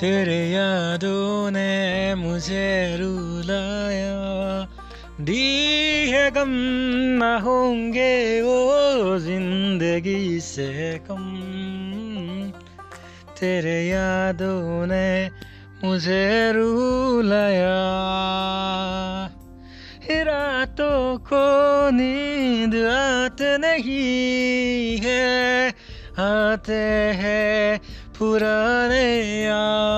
तेरे यादों ने मुझे रुलाया। दी है गम न होंगे वो ज़िंदगी से कम। तेरे यादों ने मुझे रुलाया। रातों को नींद आते नहीं है। आते हैं पुराने यादें